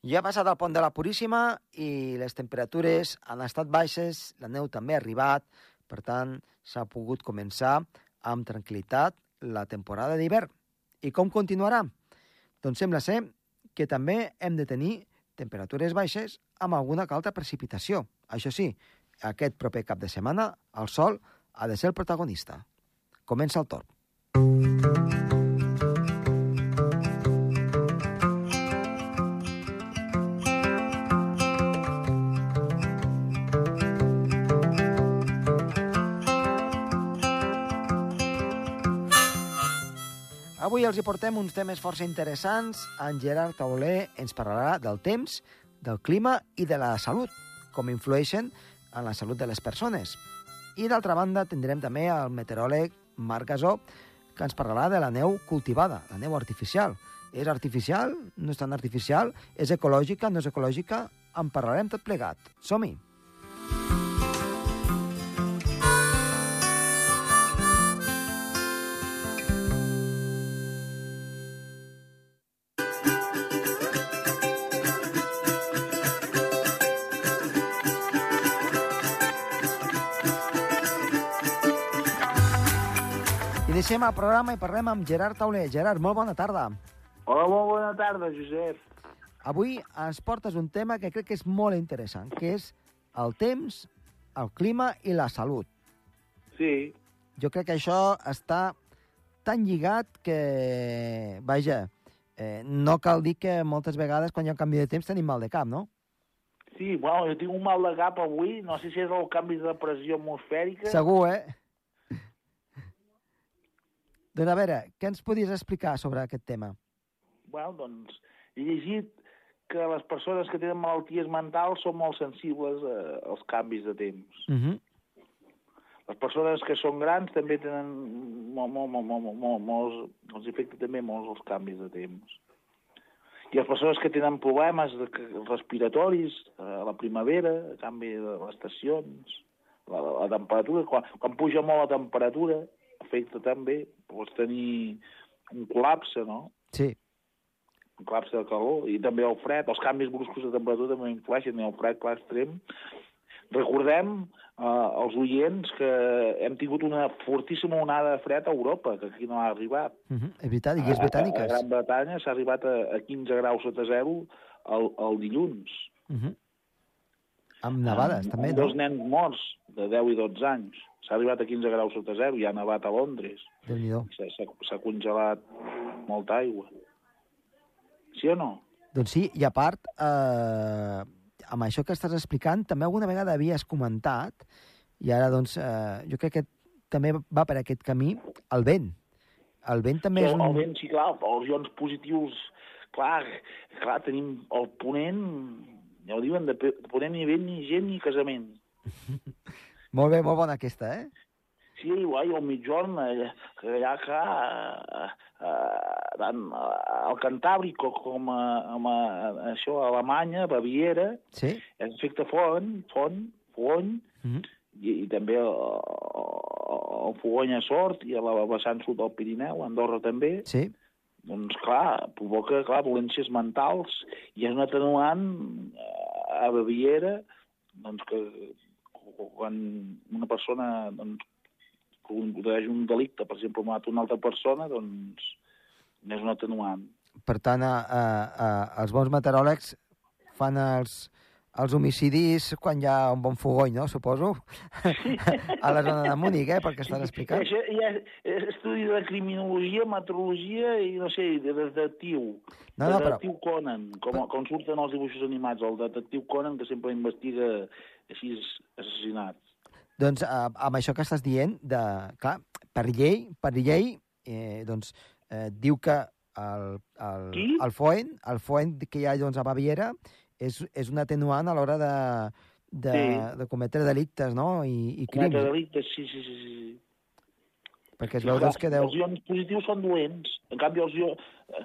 Ja ha passat el pont de la Puríssima i les temperatures han estat baixes, la neu també ha arribat, per tant, s'ha pogut començar amb tranquil·litat la temporada d'hivern. I com continuarà? Doncs sembla ser que també hem de tenir temperatures baixes amb alguna que altra precipitació. Això sí, aquest proper cap de setmana el sol ha de ser el protagonista. Comença el torn. Avui els hi portem uns temes força interessants. En Gerard Tauler ens parlarà del temps, del clima i de la salut, com influeixen en la salut de les persones. I d'altra banda tindrem també el meteoròleg Marc Gasó, que ens parlarà de la neu cultivada, la neu artificial. És artificial? No és tan artificial? És ecològica? No és ecològica? En parlarem tot plegat. Som-hi! Iniciem el programa i parlem amb Gerard Tauler. Gerard, molt bona tarda. Hola, molt bona tarda, Josep. Avui ens portes un tema que crec que és molt interessant, que és el temps, el clima i la salut. Sí, Jo crec que això està tan lligat que, vaja, eh, no cal dir que moltes vegades quan hi ha un canvi de temps tenim mal de cap, no? sí, bueno, jo tinc un mal de cap avui, no sé si és el canvi de pressió atmosfèrica. Segur, eh? Doncs a veure, què ens podies explicar sobre aquest tema? Bueno, doncs, he llegit que les persones que tenen malalties mentals són molt sensibles eh, als canvis de temps. Uh -huh. Les persones que són grans també tenen molt, molt, molt, molt, molt, molts, els afecta també molts els canvis de temps. I les persones que tenen problemes de, respiratoris eh, a la primavera, a canvi de les estacions, la, la, la temperatura, quan, quan puja molt la temperatura, afecta també, pots tenir un col·lapse, no? Sí. un col·lapse de calor, i també el fred, els canvis bruscos de temperatura també influeixen, i el fred, clar, extrem. Recordem, eh, els oients, que hem tingut una fortíssima onada de fred a Europa, que aquí no ha arribat. Uh -huh. És veritat, i és A, a britàniques. Gran Bretanya s'ha arribat a, a 15 graus sota zero el, el dilluns. Uh -huh. Amb nevades, amb, també, amb no? dos nens morts de 10 i 12 anys. S'ha arribat a 15 graus sota zero i ha nevat a Londres. S'ha- congelat molta aigua. Sí o no? Doncs sí, i a part, eh, amb això que estàs explicant, també alguna vegada havies comentat, i ara, doncs, eh, jo crec que també va per aquest camí, el vent. El vent també és el, un... el vent, sí, clar, els ions positius, clar, clar, tenim el ponent, ja ho diuen, de, de ponent ni vent, ni gent, ni casament. Molt bé, molt bona aquesta, eh? Sí, guai, el mitjorn, allà, allà clar, eh, eh, eh, al Cantàbric com- a, com a, això, a Alemanya, Baviera, Sí? és efecte font, font, fogony, Uh -huh. i, i també el, el fogony a Sort i a la vessant sud del Pirineu, Andorra també, Sí? doncs clar, provoca clar, dolències mentals i és un atenuant eh, a Baviera doncs que quan una persona doncs, produeix un delicte, per exemple, mata una altra persona, doncs és un atenuant. Per tant, a, a, a, els bons meteoròlegs fan els, els homicidis quan hi ha un bon fogony, no? Suposo. a la zona de Múnich, eh? Pel que estàs explicant. Això ja és estudi de criminologia, meteorologia i, no sé, de detectiu. No, no, però... detectiu Conan, com, com surten els dibuixos animats, el detectiu Conan que sempre investiga així assassinats. Doncs eh, amb això que estàs dient, de, clar, per llei, per llei eh, doncs, eh, diu que el, el, Qui? el foen, el foen que hi ha doncs, a Baviera és, és un atenuant a l'hora de, de, Sí. de cometre delictes no? i, i Cometre crims, delictes, sí, sí, sí. sí. Perquè es veu clar, doncs, que deu... Els ions positius són dolents. En canvi, els ions, eh,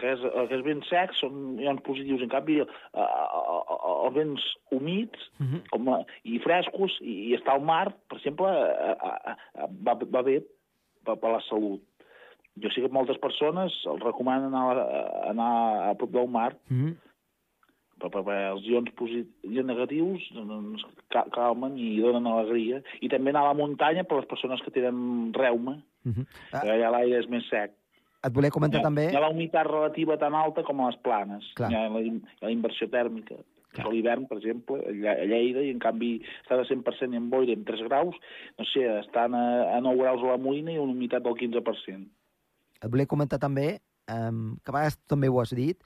que és, que és ben sec són ions positius. En canvi, eh, eh, els vents humits Mhm. com a, i frescos i, i estar al mar, per exemple, eh, eh, va, va bé per, per la salut. Jo sé que moltes persones els recomanen anar, a- anar a prop del mar Mhm. per, per, per els ions, posit ions negatius doncs, calmen i donen alegria. I també anar a la muntanya per les persones que tenen reuma, uh -huh. que allà l'aire és més sec. Et volia comentar hi ha, també... Hi ha la humitat relativa tan alta com a les planes. Clar. Hi ha la, hi ha la inversió tèrmica. Clar. A l'hivern, per exemple, a Lleida, i en canvi està de 100% i en boira en 3 graus, no sé, estan a, a 9 graus a la moïna i una humitat del 15%. Et volia comentar també, um, que a vegades també ho has dit,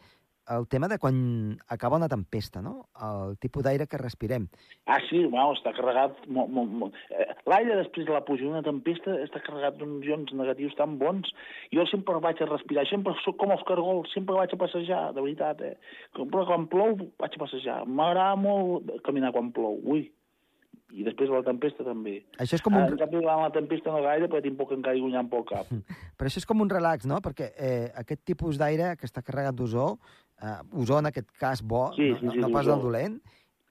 el tema de quan acaba una tempesta, no? El tipus d'aire que respirem. Ah, sí, bueno, està carregat... Molt, molt, molt. Eh, L'aire després de la puja d'una tempesta està carregat d'uns ions negatius tan bons. Jo sempre vaig a respirar, sempre sóc com els cargols, sempre vaig a passejar, de veritat, eh? Però quan plou vaig a passejar. M'agrada molt caminar quan plou, ui. I després de la tempesta també. Això és com un... En canvi, durant la tempesta no gaire, perquè tinc por que encara hi guanyant pel cap. Però això és com un relax, no? Perquè eh, aquest tipus d'aire que està carregat d'ozó, eh, ozó en aquest cas bo, Sí, no, sí, no, sí, no pas ozó. del dolent.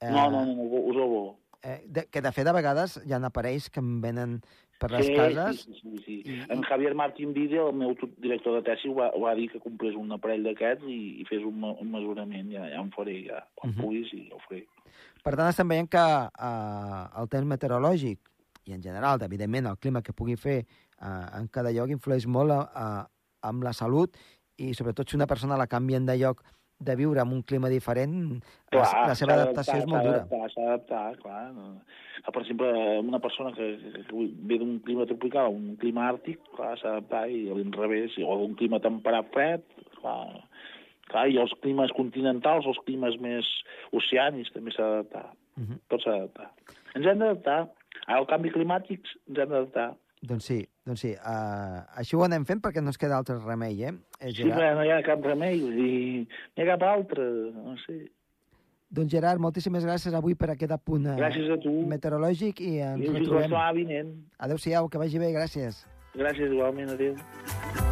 Eh, No, no, no, no, usó bo. Eh, de, que de fet a vegades hi ha aparells que em venen per les sí, cases. Sí, sí, sí. i- En Javier Martín Vide, el meu director de tesi, va, va dir que comprés un aparell d'aquests i, i fes un, un mesurament. Ja, ja en faré, ja. Quan Mhm. puguis, i ja ho faré. Per tant, estem veient que eh, el temps meteorològic i en general, evidentment, el clima que pugui fer eh, en cada lloc influeix molt a, a, amb la salut i sobretot si una persona la canvien de lloc de viure en un clima diferent, la, la seva adaptació és molt dura. S'ha d'adaptar, clar. no. Ah, Per exemple, una persona que, que, ve d'un clima tropical a un clima àrtic, clar, s'ha d'adaptar, i a l'inrevés, o d'un clima temperat fred, clar, clar, i els climes continentals, els climes més oceànics, també s'ha d'adaptar. Mhm. Tot s'ha d'adaptar. Ens hem d'adaptar. Al canvi climàtic ens hem d'adaptar. Doncs sí, doncs sí. Uh, així ho anem fent perquè no ens queda altre remei, eh? eh Sí, Gerard? però no hi ha cap remei, vull dir, no hi ha cap altre, no sé. Doncs Gerard, moltíssimes gràcies avui per aquest apunt eh, Gràcies a tu. meteorològic i ens I fins la retrobem. setmana vinent. Adéu-siau, que vagi bé, gràcies. Gràcies igualment, adéu.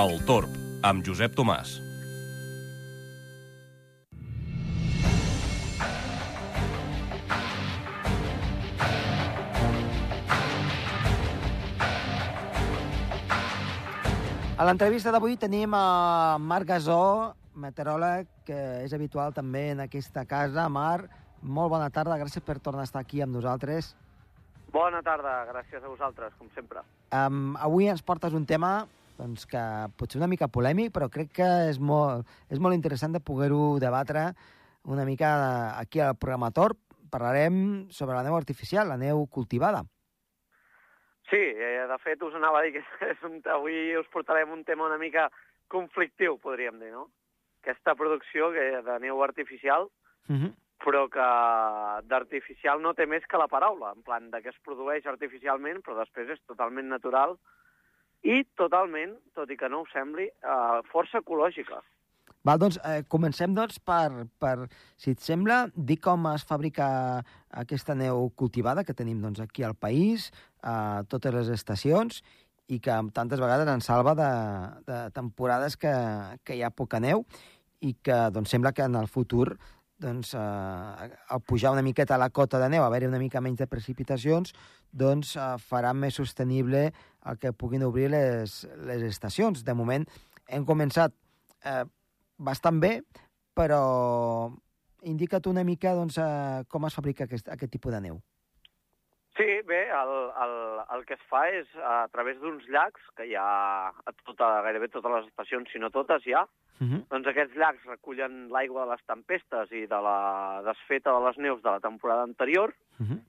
El Torb, amb Josep Tomàs. A l'entrevista d'avui tenim a Marc Gasó, meteoròleg, que és habitual també en aquesta casa. Marc, molt bona tarda, gràcies per tornar a estar aquí amb nosaltres. Bona tarda, gràcies a vosaltres, com sempre. Um, avui ens portes un tema doncs, que pot ser una mica polèmic, però crec que és molt, és molt interessant de poder-ho debatre una mica aquí al programa Torp. Parlarem sobre la neu artificial, la neu cultivada. Sí, eh, de fet us anava a dir que és un, avui us portarem un tema una mica conflictiu, podríem dir, no? Aquesta producció que, de neu artificial, Uh -huh. però que d'artificial no té més que la paraula, en plan de que es produeix artificialment, però després és totalment natural i totalment, tot i que no ho sembli, eh, força ecològica. Val, doncs, eh, comencem doncs, per, per, si et sembla, dir com es fabrica aquesta neu cultivada que tenim doncs, aquí al país, a totes les estacions, i que tantes vegades ens salva de, de temporades que, que hi ha poca neu i que doncs, sembla que en el futur doncs, eh, al pujar una miqueta la cota de neu, haver-hi una mica menys de precipitacions, doncs eh, farà més sostenible el que puguin obrir les, les estacions. De moment hem començat eh, bastant bé, però indica't una mica doncs, eh, com es fabrica aquest, aquest tipus de neu. Sí, bé, el, el, el que es fa és a través d'uns llacs, que hi ha a tota, gairebé totes les estacions, si no totes hi ha, Uh -huh. doncs aquests llacs recullen l'aigua de les tempestes i de la desfeta de les neus de la temporada anterior, Uh -huh.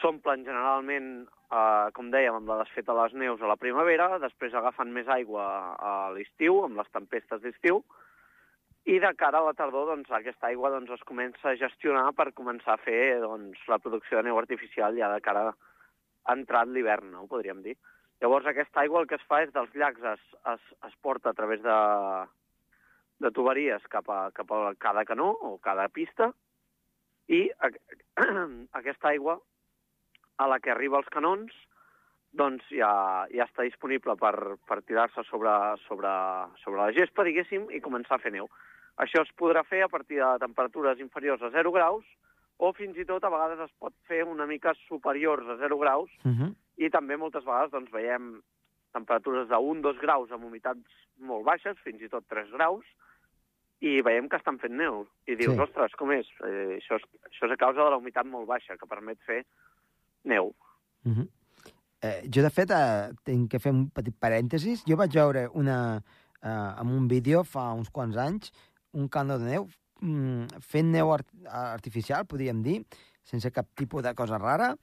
s'omplen generalment, eh, com dèiem, amb la desfeta de les neus a la primavera, després agafen més aigua a l'estiu, amb les tempestes d'estiu, i de cara a la tardor doncs, aquesta aigua doncs, es comença a gestionar per començar a fer doncs, la producció de neu artificial ja de cara a entrat l'hivern, no? podríem dir. Llavors aquesta aigua el que es fa és dels llacs es, es, es porta a través de, de tuberies cap a, cap a cada canó o cada pista i a, aquesta aigua a la que arriba als canons doncs ja, ja està disponible per, per tirar-se sobre, sobre, sobre la gespa, diguéssim, i començar a fer neu. Això es podrà fer a partir de temperatures inferiors a 0 graus o fins i tot a vegades es pot fer una mica superiors a 0 graus Uh -huh. i també moltes vegades doncs, veiem temperatures de 1-2 graus amb humitats molt baixes, fins i tot 3 graus, i veiem que estan fent neu. I dius, Sí. ostres, com és? Eh, això és? Això és a causa de la humitat molt baixa, que permet fer neu. Uh -huh. Eh, jo, de fet, eh, tinc que fer un petit parèntesis. Jo vaig veure una, eh, en un vídeo fa uns quants anys un cano de neu mm, fent neu art artificial, podríem dir, sense cap tipus de cosa rara,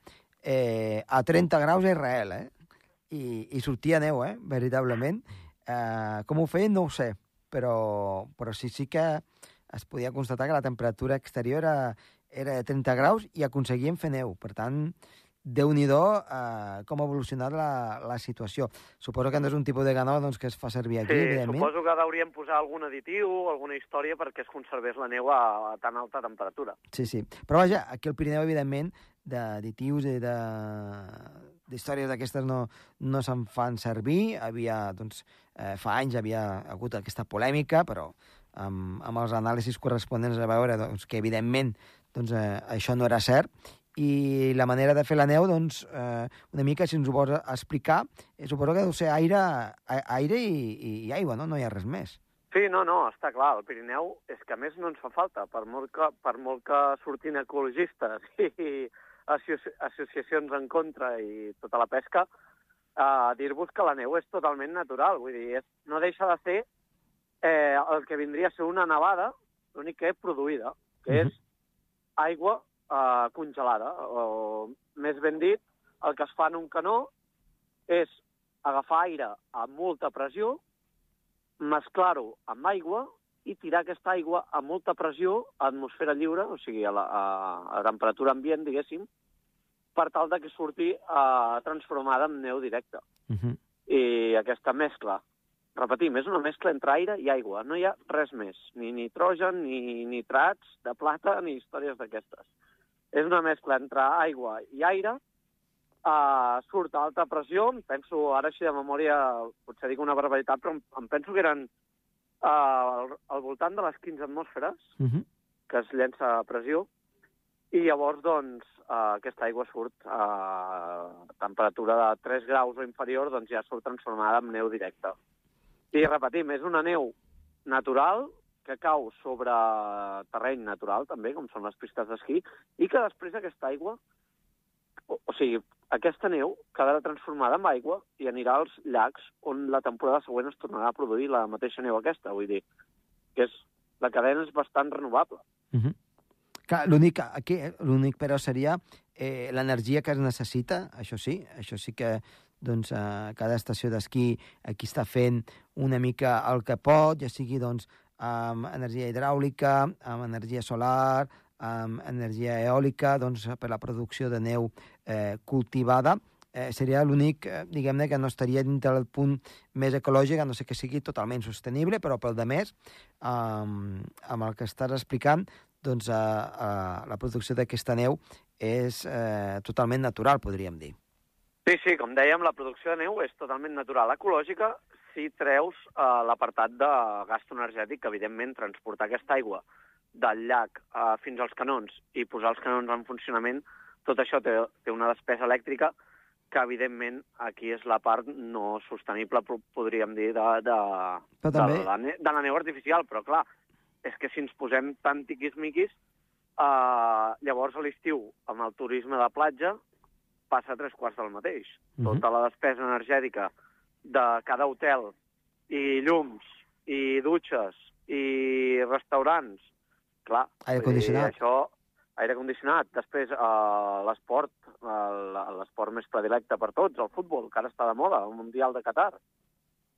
eh, a 30 graus a Israel, eh? I, i sortia neu, eh? Veritablement. Eh, com ho feien no ho sé, però, però sí, sí que es podia constatar que la temperatura exterior era, era de 30 graus i aconseguien fer neu. Per tant, déu nhi eh, com ha evolucionat la, la situació. Suposo que no és un tipus de ganó doncs, que es fa servir aquí, Sí, evidentment. suposo que hauríem posar algun additiu, alguna història perquè es conservés la neu a, a tan alta temperatura. Sí, sí. Però vaja, aquí al Pirineu, evidentment, d'additius i de d'històries d'aquestes no, no se'n fan servir. Havia, doncs, eh, fa anys havia hagut aquesta polèmica, però amb, amb els anàlisis corresponents a veure doncs, que, evidentment, doncs, eh, això no era cert. I la manera de fer la neu, doncs, eh, una mica, si ens ho vols explicar, eh, suposo que deu ser aire, aire i, i aigua, no? No hi ha res més. Sí, no, no, està clar, el Pirineu és que a més no ens fa falta, per molt que, per molt que surtin ecologistes i associ associacions en contra i tota la pesca, eh, dir-vos que la neu és totalment natural, vull dir, és, no deixa de ser eh, el que vindria a ser una nevada, l'únic que és produïda, que Mhm. és aigua eh, congelada, o més ben dit, el que es fa en un canó és agafar aire a molta pressió, mesclar-ho amb aigua i tirar aquesta aigua a molta pressió a atmosfera lliure, o sigui, a, la, a, a temperatura ambient, diguéssim, per tal de que surti eh, transformada en neu directa. Uh -huh. I aquesta mescla, repetim, és una mescla entre aire i aigua, no hi ha res més, ni nitrogen, ni nitrats de plata, ni històries d'aquestes. És una mescla entre aigua i aire, uh, surt a alta pressió, em penso, ara així de memòria, potser dic una barbaritat, però em, em penso que eren uh, al, al voltant de les 15 atmosferes, Uh -huh. que es llença a pressió, i llavors, doncs, eh, aquesta aigua surt a temperatura de 3 graus o inferior, doncs ja surt transformada en neu directa. I repetim, és una neu natural que cau sobre terreny natural, també, com són les pistes d'esquí, i que després aquesta aigua, o, o sigui, aquesta neu quedarà transformada en aigua i anirà als llacs on la temporada següent es tornarà a produir la mateixa neu aquesta, vull dir, que és, la cadena és bastant renovable. -huh. Clar, l'únic, aquí, eh, l'únic però seria eh, l'energia que es necessita, això sí, això sí que doncs, eh, cada estació d'esquí aquí està fent una mica el que pot, ja sigui doncs, amb energia hidràulica, amb energia solar, amb energia eòlica, doncs, per la producció de neu eh, cultivada, eh, seria l'únic, eh, diguem-ne, que no estaria dintre del punt més ecològic, no sé que sigui totalment sostenible, però pel de més, eh, amb el que estàs explicant, doncs eh, eh, la producció d'aquesta neu és eh, totalment natural, podríem dir. Sí, sí, com dèiem, la producció de neu és totalment natural, ecològica, si treus eh, l'apartat de gasto energètic, que evidentment transportar aquesta aigua del llac eh, fins als canons i posar els canons en funcionament, tot això té, té una despesa elèctrica que, evidentment, aquí és la part no sostenible, po- podríem dir, de, de, Però de, també- la, ne- de la neu artificial. Però, clar, és que si ens posem tan tiquismiquis, eh, llavors a l'estiu, amb el turisme de platja, passa tres quarts del mateix. Mhm. Tota la despesa energètica de cada hotel, i llums, i dutxes, i restaurants, clar... Aire condicionat. Això, aire condicionat. Després, eh, l'esport, eh, l'esport més predilecte per tots, el futbol, que ara està de moda, el Mundial de Qatar.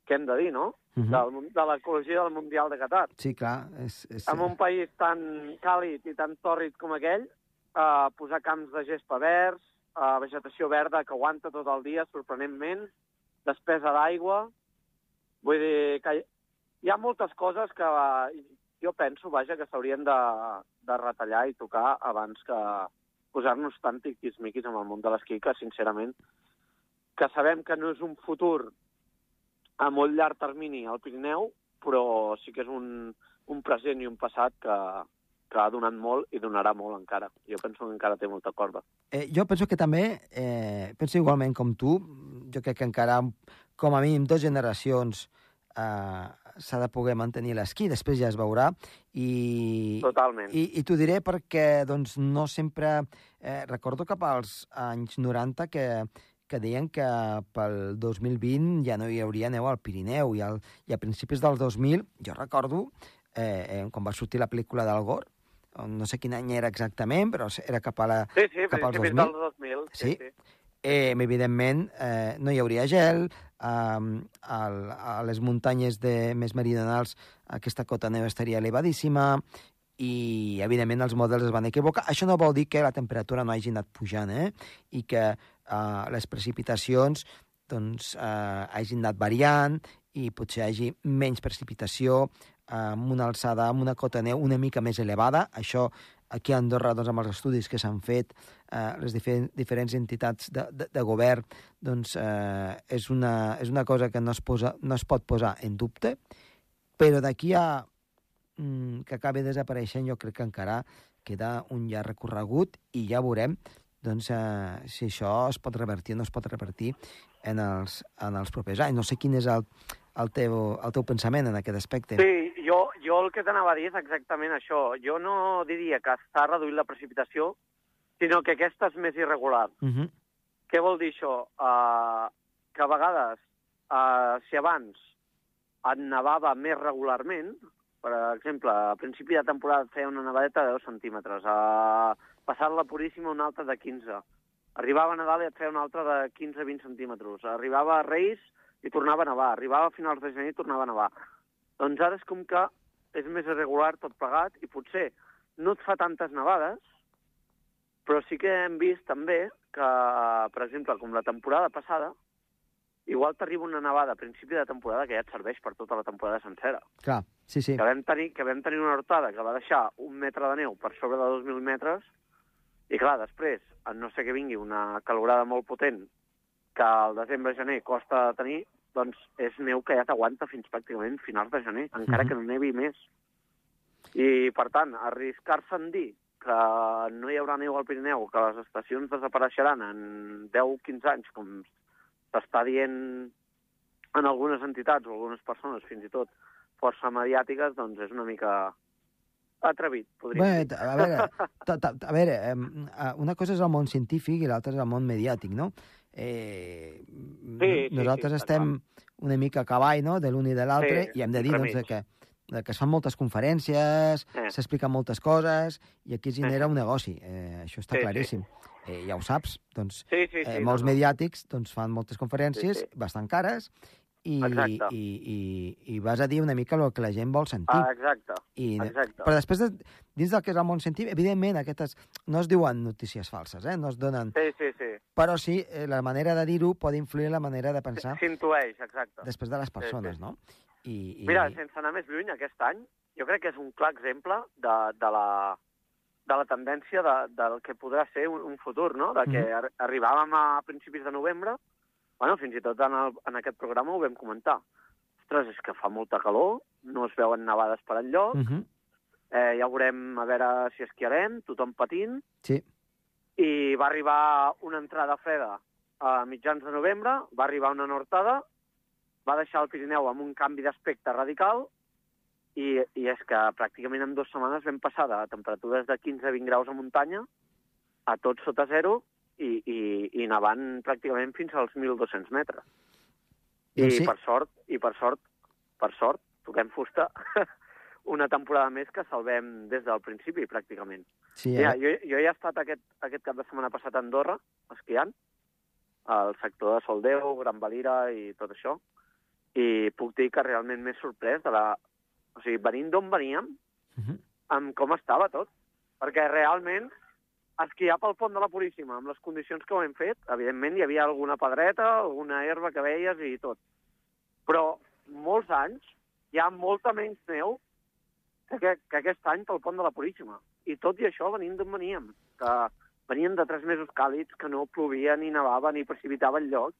Què hem de dir, no? Uh -huh. De l'ecologia del Mundial de Qatar. Sí, clar. És, és, En un país tan càlid i tan tòrrid com aquell, eh, posar camps de gespa verds, eh, vegetació verda que aguanta tot el dia, sorprenentment, despesa d'aigua... Vull dir que hi- ha moltes coses que jo penso, vaja, que s'haurien de, de retallar i tocar abans que posar-nos tan tiquismiquis amb el món de l'esquí, que sincerament que sabem que no és un futur a molt llarg termini al Pirineu, però sí que és un, un present i un passat que, que ha donat molt i donarà molt encara. Jo penso que encara té molta corda. Eh, jo penso que també, eh, penso igualment com tu, jo crec que encara, com a mínim, dues generacions eh, s'ha de poder mantenir l'esquí, després ja es veurà. I, Totalment. I, i t'ho diré perquè doncs, no sempre... Eh, recordo cap als anys 90 que, que deien que pel 2020 ja no hi hauria neu al Pirineu i, al, i a principis del 2000, jo recordo, eh, eh, quan va sortir la pel·lícula del Gor, no sé quin any era exactament, però era cap a la, Sí, sí, cap als principis 2000. del 2000. Sí, Sí. sí. eh, evidentment eh, no hi hauria gel, eh, al, a les muntanyes de, més meridionals aquesta cota neu estaria elevadíssima i, evidentment, els models es van equivocar. Això no vol dir que la temperatura no hagi anat pujant, eh? I que eh, les precipitacions doncs, eh, hagin anat variant i potser hi hagi menys precipitació amb una alçada, amb una cota neu una mica més elevada. Això aquí a Andorra, doncs, amb els estudis que s'han fet, eh, les difer diferents entitats de, de, de govern, doncs eh, és, una, és una cosa que no es, posa, no es pot posar en dubte, però d'aquí a mm, que acabi desapareixent jo crec que encara queda un llarg recorregut i ja veurem doncs, eh, si això es pot revertir o no es pot revertir en els, en els propers anys. No sé quin és el, el, teu, el teu pensament en aquest aspecte. Sí, jo, jo el que t'anava a dir és exactament això. Jo no diria que està reduint la precipitació, sinó que aquesta és més irregular. Uh -huh. Què vol dir això? Uh, que a vegades, uh, si abans et nevava més regularment, per exemple, a principi de temporada feia una nevadeta de 2 centímetres, a passar la Puríssima una altra de 15, arribava a Nadal i et feia una altra de 15-20 centímetres, arribava a Reis i tornava a nevar, arribava a finals de gener i tornava a nevar. Doncs ara és com que és més irregular tot plegat i potser no et fa tantes nevades, però sí que hem vist també que, per exemple, com la temporada passada, igual t'arriba una nevada a principi de temporada que ja et serveix per tota la temporada sencera. Clar, sí, sí. Que vam tenir, que vam tenir una hortada que va deixar un metre de neu per sobre de 2.000 metres i, clar, després, a no sé que vingui una calorada molt potent que al desembre-gener costa de tenir, doncs és neu que ja t'aguanta fins pràcticament finals de gener, encara Mhm. que no nevi més. I, per tant, arriscar-se en dir que no hi haurà neu al Pirineu, que les estacions desapareixeran en 10-15 anys, com s'està dient en algunes entitats o algunes persones, fins i tot força mediàtiques, doncs és una mica atrevit, podríem Bé, dir. a veure, a veure, una cosa és el món científic i l'altra és el món mediàtic, no? Eh, sí, nosaltres sí, està estem una mica a cavall, no?, de l'un i de l'altre, Sí, i hem de dir, doncs, que, que es fan moltes conferències, Eh. s'expliquen moltes coses, i aquí es genera un negoci. Eh, això està Sí, sí. claríssim. Eh, ja ho saps, doncs, Sí, sí, sí. eh, molts no. mediàtics doncs, fan moltes conferències Sí, sí. bastant cares i, Exacte. i, i, i vas a dir una mica el que la gent vol sentir. Ah, exacte, I, exacte. Però després, de, dins del que és el món científic, evidentment, aquestes no es diuen notícies falses, eh? no es donen... Sí, sí, sí. Però sí, eh, la manera de dir-ho pot influir en la manera de pensar S'intueix, exacte. després de les persones, sí. no? I, i... Mira, sense anar més lluny, aquest any, jo crec que és un clar exemple de, de, la, de la tendència de, del que podrà ser un, un futur, no? De que Mhm. ar arribàvem a principis de novembre, bueno, fins i tot en, el, en aquest programa ho vam comentar. Ostres, és que fa molta calor, no es veuen nevades per enlloc, Uh -huh. eh, ja veurem a veure si esquiarem, tothom patint, Sí, i va arribar una entrada freda a mitjans de novembre, va arribar una nortada, va deixar el Pirineu amb un canvi d'aspecte radical i, i és que pràcticament en dues setmanes vam passar de temperatures de 15-20 graus a muntanya a tot sota zero i, i, i nevant pràcticament fins als 1.200 metres. I Doncs sí. per sort, i per sort, per sort, toquem fusta, una temporada més que salvem des del principi, pràcticament. sí eh? jo, jo ja he estat aquest, aquest cap de setmana passat a Andorra, esquiant, al sector de Soldeu, Gran Valira i tot això, i puc dir que realment m'he sorprès de la... O sigui, venint d'on veníem, Uh -huh. amb com estava tot, perquè realment esquiar pel pont de la Puríssima, amb les condicions que ho hem fet, evidentment hi havia alguna pedreta, alguna herba que veies i tot. Però molts anys hi ha molta menys neu que, que, que aquest any pel pont de la Puríssima. I tot i això venim d'on veníem, que veníem de tres mesos càlids, que no plovia, ni nevava, ni precipitava enlloc,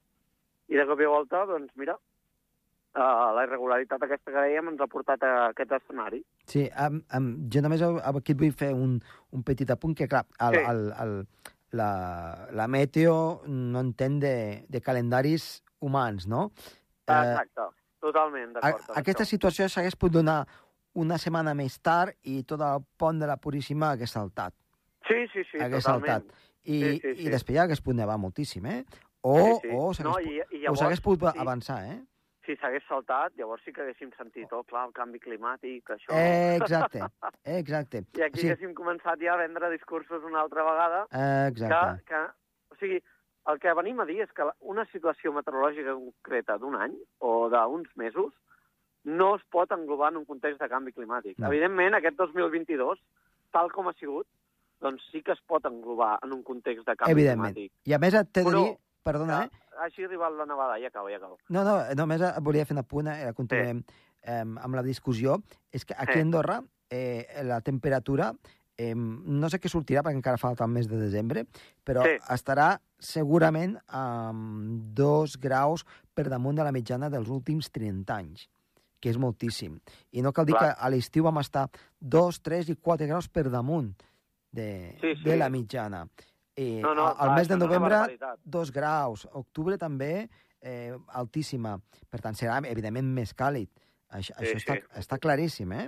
I de cop i volta, doncs mira, uh, la irregularitat aquesta que dèiem ens ha portat a aquest escenari. Sí, um, um, jo només aquí et vull fer un, un petit apunt, que clar, el, Sí. el, el, la, la meteo no entén de, de calendaris humans, no? Eh, Exacte, totalment a, d'acord. aquesta això. situació s'hagués pogut donar una setmana més tard i tot el pont de la Puríssima hagués saltat. Sí, sí, sí, hagués totalment. saltat. I, Sí, sí, sí. i després ja hagués pogut nevar moltíssim, eh? O, Sí, sí. o s'hagués No, i- i llavors, pogut sí. avançar, eh? Si s'hagués saltat, llavors sí que haguéssim sentit, oh, clar, el canvi climàtic, això... Eh, exacte, eh, exacte. I aquí sí, haguéssim començat ja a vendre discursos una altra vegada eh, exacte. que, que, o sigui, el que venim a dir és que una situació meteorològica concreta d'un any o d'uns mesos no es pot englobar en un context de canvi climàtic. No. Evidentment, aquest 2022, tal com ha sigut, doncs sí que es pot englobar en un context de canvi Evidentment. climàtic. I a més et t'he de dir... Perdona, eh? Que hagi arribat la nevada, ja acabo, ja acabo. No, no, només volia fer una punt, eh, continuem eh, amb la discussió. És que aquí Sí. a Andorra eh, la temperatura, eh, no sé què sortirà perquè encara falta el mes de desembre, però Sí. estarà segurament amb dos graus per damunt de la mitjana dels últims 30 anys que és moltíssim. I no cal dir Clar. que a l'estiu vam estar 2, 3 i 4 graus per damunt de, Sí, sí. de la mitjana. I No, no, al mes de novembre. 2 graus. Octubre també, eh, altíssima. Per tant, serà, evidentment, més càlid. Això, Sí, això sí. està, està claríssim, eh?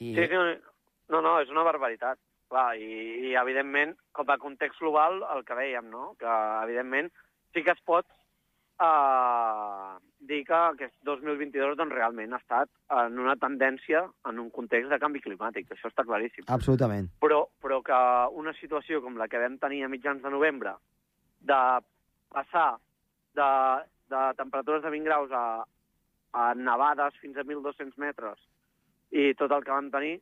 I, Sí, sí, no, no, és una barbaritat. Clar, i, i evidentment, com a context global, el que dèiem, no? Que, evidentment, sí que es pot uh, dir que aquest 2022 doncs, realment ha estat en una tendència en un context de canvi climàtic, això està claríssim. Absolutament. Però, però que una situació com la que vam tenir a mitjans de novembre, de passar de, de temperatures de 20 graus a, a nevades fins a 1.200 metres i tot el que vam tenir,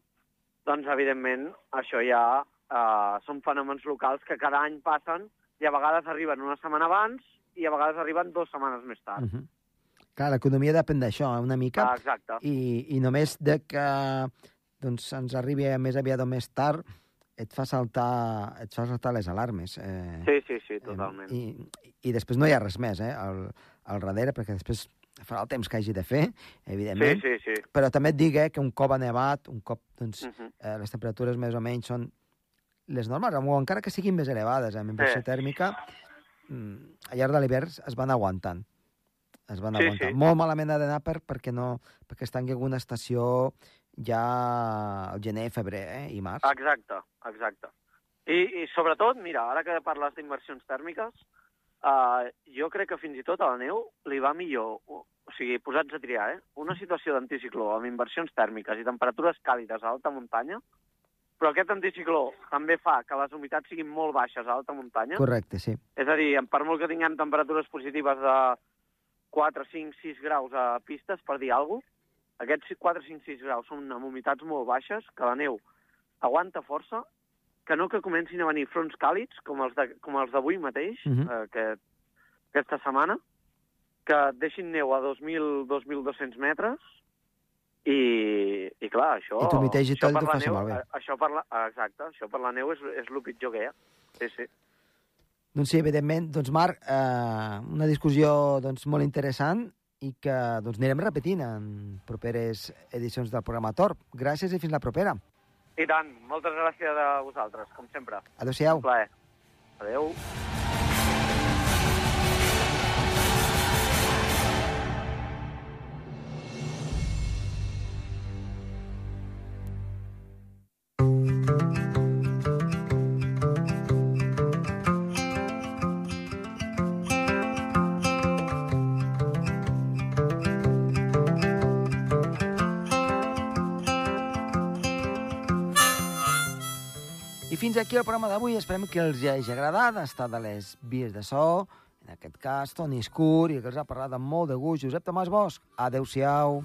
doncs, evidentment, això ja eh, són fenòmens locals que cada any passen i a vegades arriben una setmana abans i a vegades arriben dues setmanes més tard. Uh -huh. Clar, l'economia depèn d'això, una mica. Ah, exacte. I, I només de que doncs, ens arribi més aviat o més tard et fa saltar, et fa saltar les alarmes. Eh, Sí, sí, sí, totalment. I, I després no hi ha res més, eh, al, al darrere, perquè després farà el temps que hagi de fer, Sí, evidentment. sí, sí. Però també et dic eh, que un cop ha nevat, un cop doncs, Uh -huh. eh, les temperatures més o menys són les normals, encara que siguin més elevades, eh, amb inversió Sí. tèrmica, al llarg de l'hivern es van aguantant. Es van Sí, aguantant. sí. Molt malament ha d'anar per, perquè, no, perquè està en alguna estació ja al gener, febrer eh, i març. Exacte, exacte. I, I sobretot, mira, ara que parles d'inversions tèrmiques, uh, jo crec que fins i tot a la neu li va millor, o, o sigui, posats a triar, eh? una situació d'anticicló amb inversions tèrmiques i temperatures càlides a alta muntanya, però aquest anticicló també fa que les humitats siguin molt baixes a alta muntanya, Correcte, sí. és a dir, per molt que tinguem temperatures positives de 4, 5, 6 graus a pistes, per dir alguna cosa, aquests 4, 5, 6 graus són amb humitats molt baixes, que la neu aguanta força, que no que comencin a venir fronts càlids, com els d'avui mateix, uh Mhm. -huh. eh, que, aquesta setmana, que deixin neu a 2.000, 2.200 metres, i, i clar, això... I t'humitegi això tot i t'ho faci neu- malbé. Això per la, exacte, això per la neu és, és el pitjor que hi ha. Sí, sí. Doncs sí, evidentment, doncs Marc, eh, una discussió doncs, molt interessant i que doncs, anirem repetint en properes edicions del programa Torp. Gràcies i fins la propera. I tant, moltes gràcies a vosaltres, com sempre. Adéu-siau. Un plaer. Adéu. Fins aquí el programa d'avui. Esperem que els hagi agradat. Ha estat de les vies de so, en aquest cas Toni Escur, i que els ha parlat amb molt de gust Josep Tomàs Bosch. Adéu-siau.